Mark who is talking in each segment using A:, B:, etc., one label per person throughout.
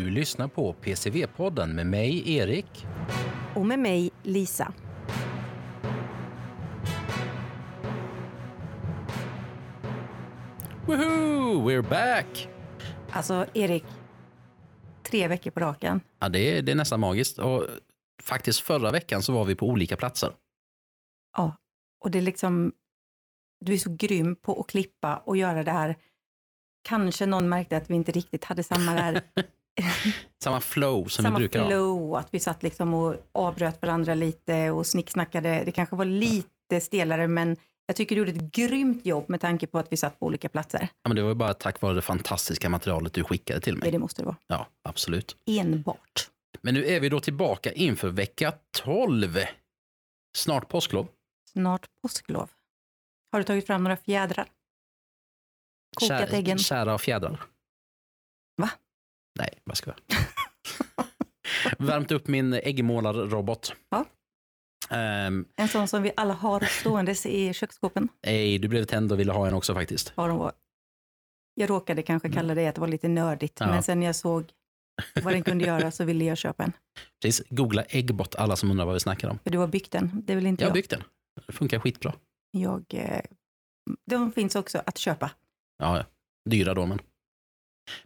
A: Du lyssnar på PCV-podden med mig, Erik.
B: Och med mig, Lisa.
A: Woohoo! We're back!
B: Alltså, Erik. Tre veckor på raken.
A: Ja, det, är, det är nästan magiskt. Och faktiskt förra veckan så var vi på olika platser.
B: Ja, och det är liksom... Du är så grym på att klippa och göra det här. Kanske någon märkte att vi inte riktigt hade samma där,
A: Samma flow som
B: samma
A: vi brukar ha.
B: flow, att vi satt liksom och avbröt varandra lite och snicksnackade. Det kanske var lite stelare, men jag tycker du gjorde ett grymt jobb med tanke på att vi satt på olika platser.
A: Ja, men det var ju bara tack vare det fantastiska materialet du skickade till mig.
B: det måste det vara.
A: Ja, absolut.
B: Enbart.
A: Men nu är vi då tillbaka inför vecka 12. Snart påsklov.
B: Snart påsklov. Har du tagit fram några fjädrar? Kokat äggen?
A: Kära fjädrar. Nej, vad ska jag? Värmt upp min äggmålarrobot.
B: Ja.
A: Ehm,
B: En sån som vi alla har ståendes i köksskåpen.
A: nej, du blev tänd och ville ha en också faktiskt.
B: Vad de var. Jag råkade kanske kalla det att det var lite nördigt,
A: Mm. Ja.
B: men sen jag såg vad den kunde göra så ville jag köpa en.
A: Precis, googla äggbot, alla som undrar vad vi snackar om.
B: För du har byggt den, det vill inte
A: Jag har
B: jag.
A: byggt den. Det funkar skitbra.
B: jag eh, de finns också att köpa.
A: Ja, ja. dyra då men.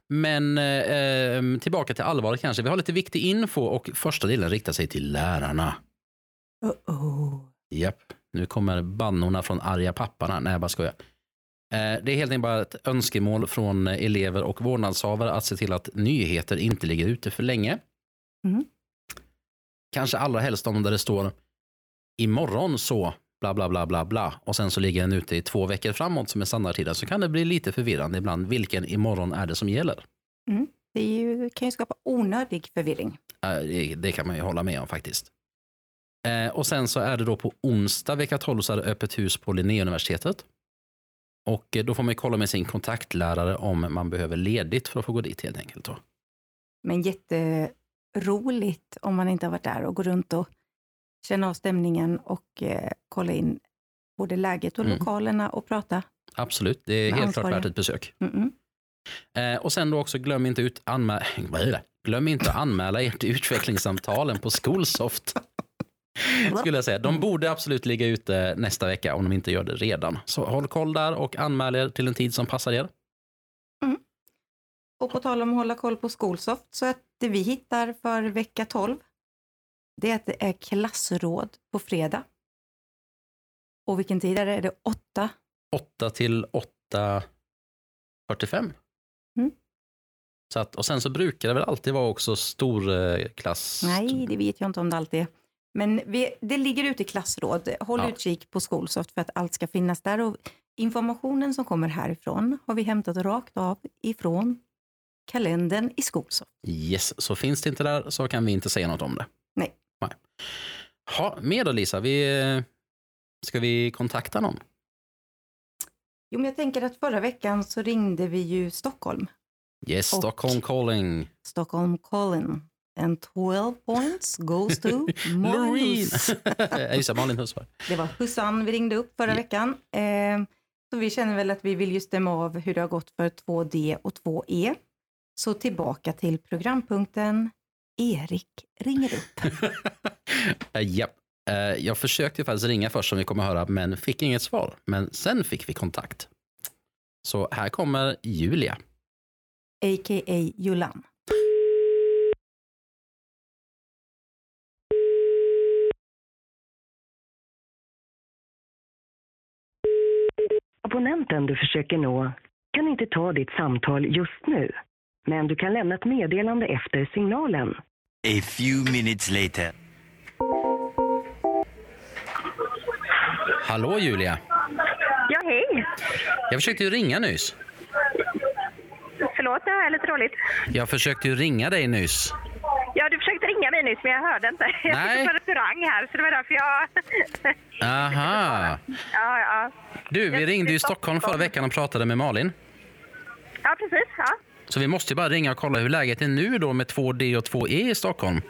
A: Men eh, tillbaka till allvaret kanske. Vi har lite viktig info och första delen riktar sig till lärarna.
B: Uh-oh.
A: Japp, nu kommer bannorna från arga papparna. Nej, jag bara skojar. Eh, Det är helt enkelt bara ett önskemål från elever och vårdnadshavare att se till att nyheter inte ligger ute för länge.
B: Mm.
A: Kanske allra helst om där det står imorgon så bla bla bla bla bla och sen så ligger den ute i två veckor framåt som är standardtiden så kan det bli lite förvirrande ibland. Vilken imorgon är det som gäller?
B: Det är ju, kan ju skapa onödig förvirring.
A: Det, det kan man ju hålla med om faktiskt. Eh, och sen så är det då på onsdag vecka 12 så är det öppet hus på Linnéuniversitetet. Och eh, då får man kolla med sin kontaktlärare om man behöver ledigt för att få gå dit helt enkelt. Då.
B: Men jätteroligt om man inte har varit där och gå runt och känna av stämningen och eh, kolla in både läget och
A: Mm.
B: lokalerna och prata.
A: Absolut, det är helt klart
B: ansvariga.
A: värt ett besök.
B: Mm-mm.
A: Eh, och sen då också glöm inte, ut anmä- vad är det? glöm inte att anmäla er till utvecklingssamtalen på Skolsoft. Skulle jag säga. De borde absolut ligga ute nästa vecka om de inte gör det redan. Så håll koll där och anmäl er till en tid som passar er.
B: Och på tal om att hålla koll på Skolsoft, så att vi hittar för vecka 12, det är att det är klassråd på fredag. Och vilken tid är det? Är det åtta?
A: 8 till 8.45.
B: Mm.
A: Så att, och sen så brukar det väl alltid vara också stor eh, klass.
B: Nej, det vet jag inte om det alltid är. Men vi, det ligger ute i klassråd. Håll
A: Ja.
B: utkik på Skolsoft för att allt ska finnas där. Och informationen som kommer härifrån har vi hämtat rakt av ifrån kalendern i Skolsoft.
A: Yes, så finns det inte där så kan vi inte säga något om det.
B: Nej.
A: Nej. Ha, mer då Lisa, vi, eh, ska vi kontakta någon?
B: Jo, men jag tänker att förra veckan så ringde vi ju Stockholm.
A: Yes,
B: Och-
A: Stockholm calling.
B: Stockholm calling. And 12 points goes to
A: Just det, Malin Husberg.
B: Det var Hussan vi ringde upp förra
A: Ja.
B: veckan. Eh, så vi känner väl att vi vill ju stämma av hur det har gått för 2D och 2E. Så tillbaka till programpunkten Erik ringer upp.
A: Eh, Japp. Eh, Jag försökte faktiskt ringa först som vi kommer höra, men fick inget svar. Men sen fick vi kontakt. Så här kommer Julia.
B: A.k.a. Julan.
C: Abonnenten du försöker nå kan inte ta ditt samtal just nu. Men du kan lämna ett meddelande efter signalen.
D: A few minutes later.
A: Hallå Julia.
E: Ja, hej.
A: Jag försökte ju ringa nyss.
E: Förlåt, det här är lite roligt.
A: Jag försökte ju ringa dig nyss.
E: Ja, du försökte ringa mig nyss, men jag hörde inte. Jag
A: Nej.
E: sitter på restaurang här, så det var därför jag...
A: Aha.
E: Ja, ja.
A: Du, vi
E: Jag
A: ringde ju Stockholm förra veckan och pratade med Malin. Så vi måste ju bara ringa och kolla hur läget är nu då med 2D och 2E i Stockholm.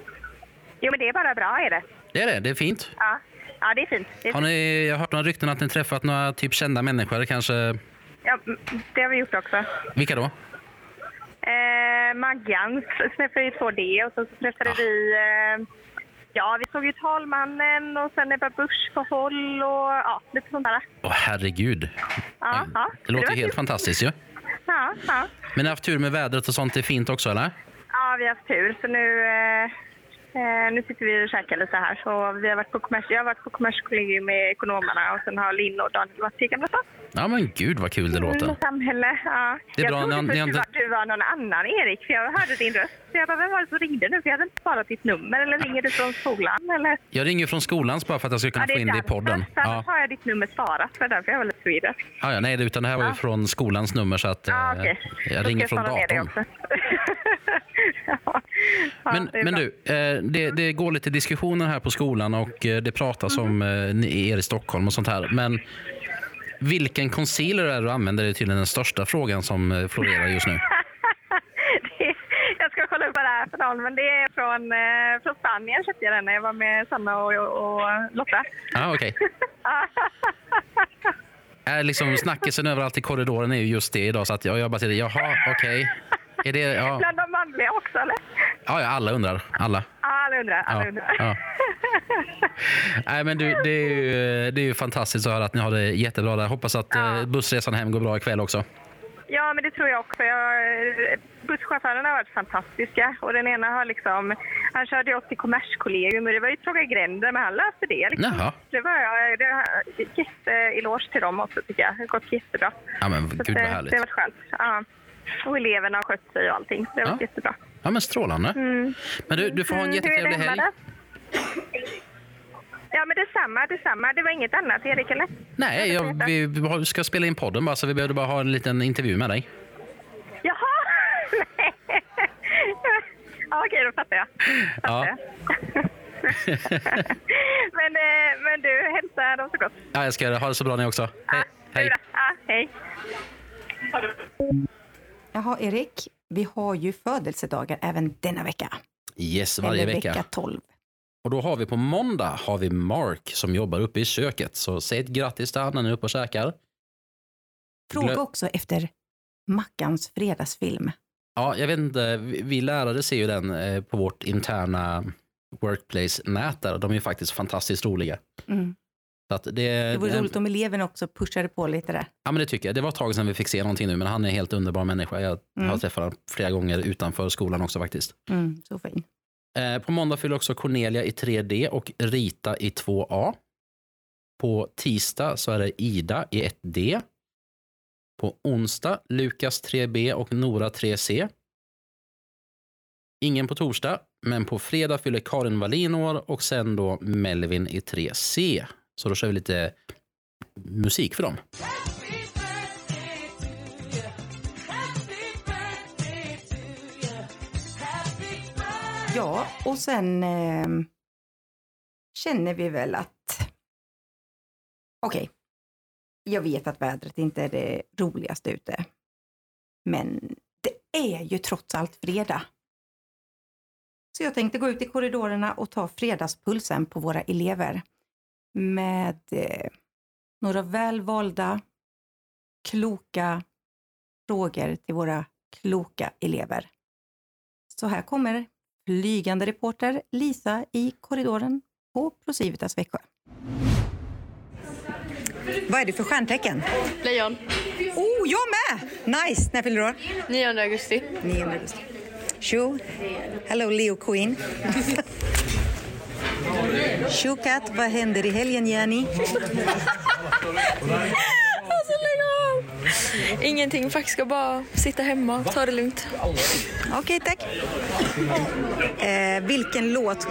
E: Jo, men det är bara bra, är det.
A: Det är det, det är fint.
E: Ja, ja det är fint. Det är
A: Har ni, jag har hört några rykten att ni träffat några typ kända människor, kanske...
E: Ja, det har vi gjort också.
A: Vilka då?
E: Eh, Maggan träffade vi 2D och så träffade
A: Ah.
E: vi... Eh, ja, vi såg ju talmannen och sen Ebba Busch på håll och ja, lite sånt där.
A: Åh, herregud.
E: Ja, ja.
A: Det låter helt
E: kul.
A: fantastiskt ju.
E: Ja, ja.
A: Men ni har haft tur med vädret och sånt. Det är fint också, eller?
E: ja, vi har haft tur. Så nu, eh, eh, nu sitter vi och käkar lite här. Så vi har varit på kommers- jag har varit på Kommerskollegium med ekonomerna och sen har Linn och Daniel varit i Gamla stan.
A: Ja, men gud vad kul det
E: Mm,
A: låter.
E: samhälle, ja.
A: Det är
E: jag
A: bra,
E: trodde
A: ni har-
E: först
A: inte-
E: var, du var någon annan Erik, för jag hörde din röst. Så jag bara, vem var det som ringde nu? För jag hade inte sparat ditt nummer. Eller ringer du från skolan? Eller?
A: Jag ringer från skolan bara för att jag ska kunna få in det i podden. Ja.
E: annars har jag ditt nummer sparat. För därför är jag väldigt förvirrad.
A: Ja, ja, nej, utan det här var ju
E: Ja.
A: från skolans nummer så att eh,
E: Ja, okej. Då
A: jag ringer från datorn.
E: ja.
A: Men, men du, eh, det, det går lite diskussioner här på skolan och eh, det pratas om
E: Mhm.
A: eh, er i Stockholm och sånt här. Men vilken concealer är du använder? Det är tydligen den största frågan som florerar just nu.
E: Det- jag ska kolla upp vad det är för någon, men det är från, från Spanien köpte jag den när jag var med Sanna och, och, och Lotta.
A: Ja, okej. Är liksom snackisen överallt i korridoren är ju just det idag. Så att jag, jag bara säger jaha, okej. Är det, ja,
E: Bland de manliga också, eller?
A: ja, ja, alla undrar. Alla.
E: Alla undrar. Alla
A: Ja,
E: undrar.
A: ja. Nej, men du, det, är ju, det är ju fantastiskt att höra att ni har det jättebra där. Hoppas att
E: Ja.
A: eh, bussresan hem går bra ikväll också.
E: Ja, men det tror jag också. Jag, busschaufförerna har varit fantastiska. Och den ena har liksom... Han körde oss till Kommerskollegium och det var ju tråkiga gränder, men han löste det. Liksom.
A: Jaha.
E: Det var det, jätteeloge till dem också, tycker jag. Det har gått jättebra.
A: Ja, men
E: Så
A: gud
E: att,
A: vad
E: eh,
A: härligt.
E: Det har varit skönt. Ja. Och eleverna har skött sig och allting. Så det har varit
A: Ja.
E: jättebra.
A: Ja, men strålande.
E: Mm.
A: Men du, du får ha en
E: Mm,
A: jättetrevlig helg.
E: Ja, men detsamma, detsamma. Det var inget annat, Erik, eller?
A: Nej, jag, vi, ska spela in podden bara, så vi behövde bara ha en liten intervju med dig.
E: Jaha! Nej. ja, okej, då fattar jag.
A: Ja.
E: Fattar jag. men, eh, men du, hälsa dem så gott.
A: Ja, jag ska göra det. Ha det så bra ni också. Hej.
E: Ja,
A: Hej.
E: Ja, hej.
B: Jaha, Erik, vi har ju födelsedagar även denna vecka.
A: Yes, varje
B: Eller
A: vecka.
B: vecka 12.
A: Och då har vi på måndag har vi Mark som jobbar uppe i köket. Så säg ett grattis till han när ni är uppe och käkar.
B: Fråga
A: Glö-
B: också efter Mackans fredagsfilm.
A: Ja, jag vet inte. Vi, lärare ser ju den eh, på vårt interna workplace-nät där. De är ju faktiskt fantastiskt roliga.
B: Mm.
A: Det,
B: Det vore roligt om eleverna också pushade på lite där.
A: Ja, men det tycker jag. Det var ett tag sedan vi fick se någonting nu, men han är en helt underbar människa. Jag
B: Mm.
A: har träffat honom flera gånger utanför skolan också faktiskt.
B: Mm, så fin.
A: Eh, på måndag fyller också Cornelia i 3D och Rita i 2A. På tisdag så är det Ida i 1D. På onsdag Lukas 3B och Nora 3C. Ingen på torsdag, men på fredag fyller Karin Wallin år och sen då Melvin i 3C. Så då kör vi lite musik för dem.
B: Ja, och sen eh, känner vi väl att... Okej, jag vet att vädret inte är det roligaste ute. Men det är ju trots allt fredag. Så jag tänkte gå ut i korridorerna och ta fredagspulsen på våra elever. Med eh, några välvalda, kloka frågor till våra kloka elever. Så här kommer flygande reporter Lisa i korridoren på Procivitas Växjö. Vad är det för stjärntecken?
F: Lejon.
B: Oh, jag med! Nice! När fyller du år?
F: 9 augusti.
B: 9 augusti. Tjo! Hello Leo Queen. Tjo Kat, vad händer i helgen Jenny?
F: Alltså lägg av! Ingenting, faktiskt ska bara sitta hemma, ta det lugnt.
B: Okej, tack. Eh, vilken låt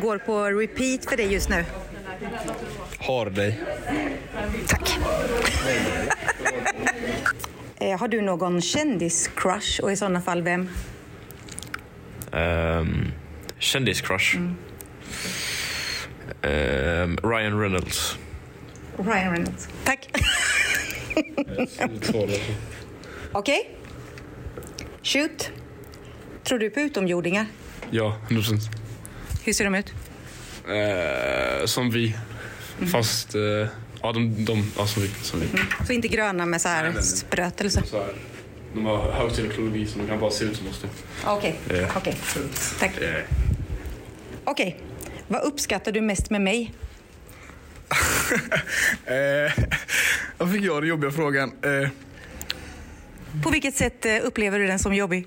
B: går på repeat för dig just nu?
G: Har dig.
B: Tack. eh, har du någon kändis-crush och i sådana fall vem?
G: Um, Kändiscrush. Ehm, Ryan Reynolds.
B: Ryan Reynolds. Tack. Okej. Shoot. Tror du på utomjordingar?
G: Ja, 100%.
B: Hur ser de ut?
G: Uh, som vi. Fast, eh, ja, de, de, ja, som vi. Som vi.
B: Så inte gröna med så här
G: Nej, nej, nej.
B: sprötelse?
G: Så här. De har högteknologi så de kan bara se ut som oss.
B: Okej,
G: Ja.
B: okej. Tack.
G: Eh,
B: Okej. Vad uppskattar du mest med mig?
H: Eh, vad fick jag den jobbiga frågan? Eh,
B: På vilket sätt eh, upplever du den som jobbig?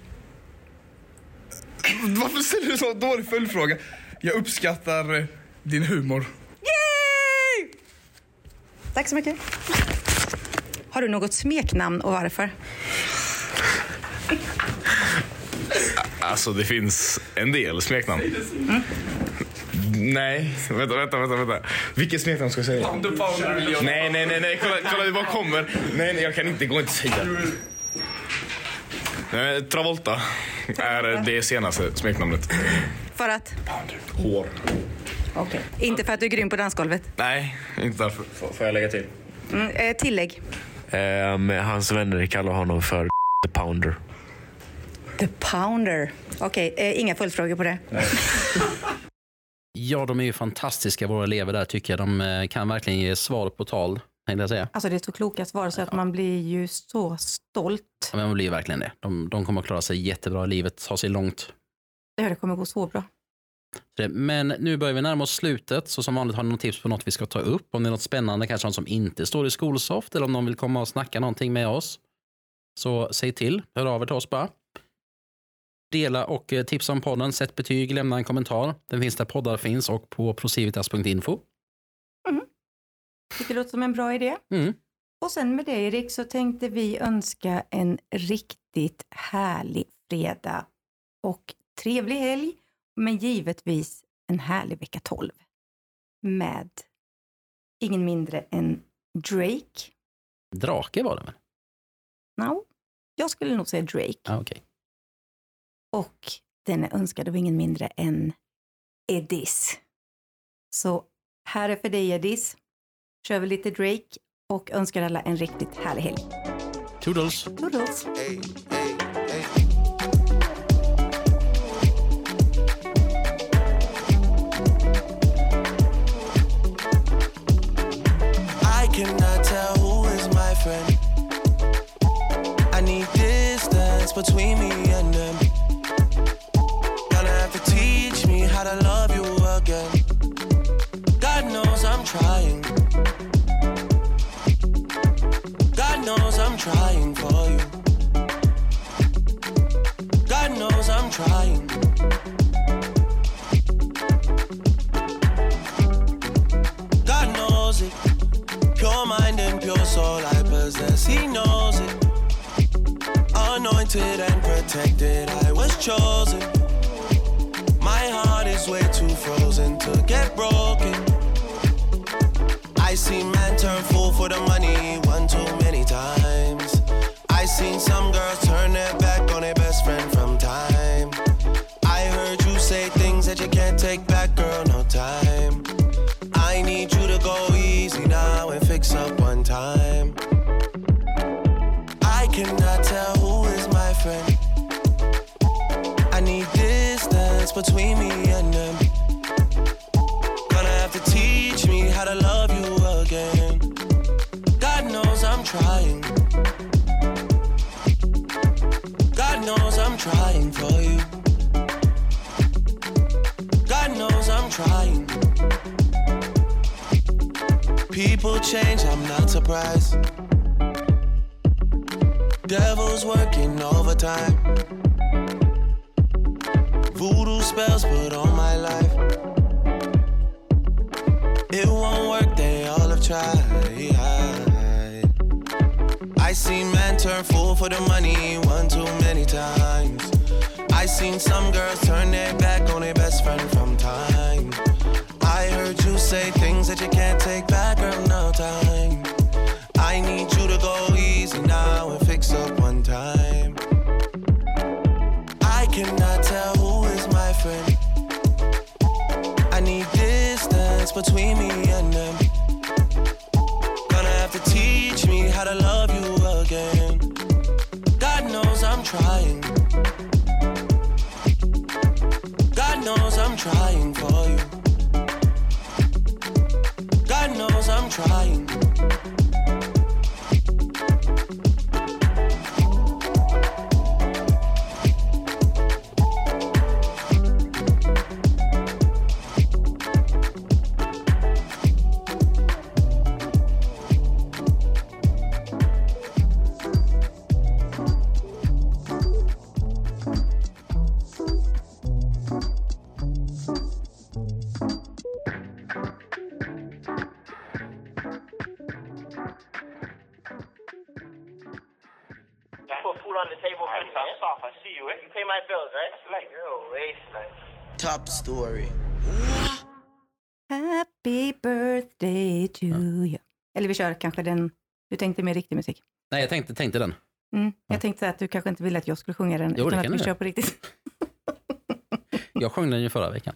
H: varför ställer du så dålig följdfråga? Jag uppskattar eh, din humor.
B: Yay! Tack så mycket. Har du något smeknamn och varför?
H: Alltså det finns en del smeknamn. Nej, vänta, vänta, vänta. vänta. Vilket smeknamn ska jag säga? Nej, nej, nej, nej. Kolla, kolla det bara kommer. Nej, nej, jag kan inte, gå inte säga. Nej, Travolta är det senaste smeknamnet.
B: För att?
H: Hår.
B: Okej. Inte för att du är grym på dansgolvet?
H: Nej, inte därför.
G: Får jag lägga till?
B: Mm, eh, tillägg.
G: Um, hans vänner kallar honom för The Pounder.
B: The pounder. Okej, eh, inga följdfrågor på det.
A: Ja, de är ju fantastiska våra elever där tycker jag. De eh, kan verkligen ge svar på tal, jag säga.
B: Alltså det är så kloka svar så att man blir ju så stolt.
A: Ja, men man blir verkligen det. De, de kommer att klara sig jättebra i livet, ta sig långt.
B: Det här kommer gå så bra.
A: Det- Men nu börjar vi närma oss slutet, så som vanligt har ni något tips på något vi ska ta upp? Om det är något spännande, kanske något som inte står i Skolsoft, eller om någon vill komma och snacka någonting med oss. Så säg till, hör av er till oss bara. Dela och eh, tipsa om podden, sätt betyg, lämna en kommentar. Den finns där poddar finns och på procivitas.info.
B: Tycker det låter som en bra idé.
A: Mm.
B: Och sen med det Erik så tänkte vi önska en riktigt härlig fredag och trevlig helg. Men givetvis en härlig vecka 12. Med ingen mindre än Drake.
A: Drake var det väl?
B: No, jag skulle nog säga Drake.
A: Ja, okej.
B: Och den är önskad av ingen mindre än Edis. Så här är för dig Edis. Kör vi lite Drake och önskar alla en riktigt härlig helg.
A: Toodles!
B: Toodles!
I: I cannot tell who is my friend. I need distance between me and them. Trying. God knows it. Pure mind and pure soul I possess. He knows it. Anointed and protected, I was chosen. My heart is way too frozen to get broken. I seen man turn fool for the money one too many times. I seen some girls turn their back on their best friend I tell who is my friend. I need distance between me and them. Gonna have to teach me how to love you again. God knows I'm trying. God knows I'm trying for you. God knows I'm trying. People change, I'm not surprised. Devil's working overtime. Voodoo spells put on my life. It won't work, they all have tried. I seen men turn fool for the money one too many times. I seen some girls turn their back on their best friend from time. I heard you say things that you can't take back, girl, no time. I need you to go easy now
J: on the table. That's off. I see you. You pay my bills, right? Like, you're a waste, like.
I: Top story.
B: Happy birthday to you. Eller vi kör kanske den, du tänkte mer riktig musik.
A: Nej, jag tänkte, tänkte den.
B: Mm. Jag tänkte att du kanske inte ville att jag skulle sjunga den,
A: Jo, det
B: utan
A: kan
B: att vi
A: du
B: kör
A: göra.
B: på riktigt.
A: Jag sjöng den ju förra veckan.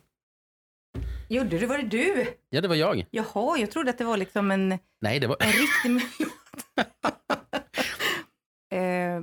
B: Gjorde du, var det du?
A: Ja, det var jag.
B: Jaha, jag trodde att det var liksom en,
A: Nej, det var...
B: en riktig melod. eh,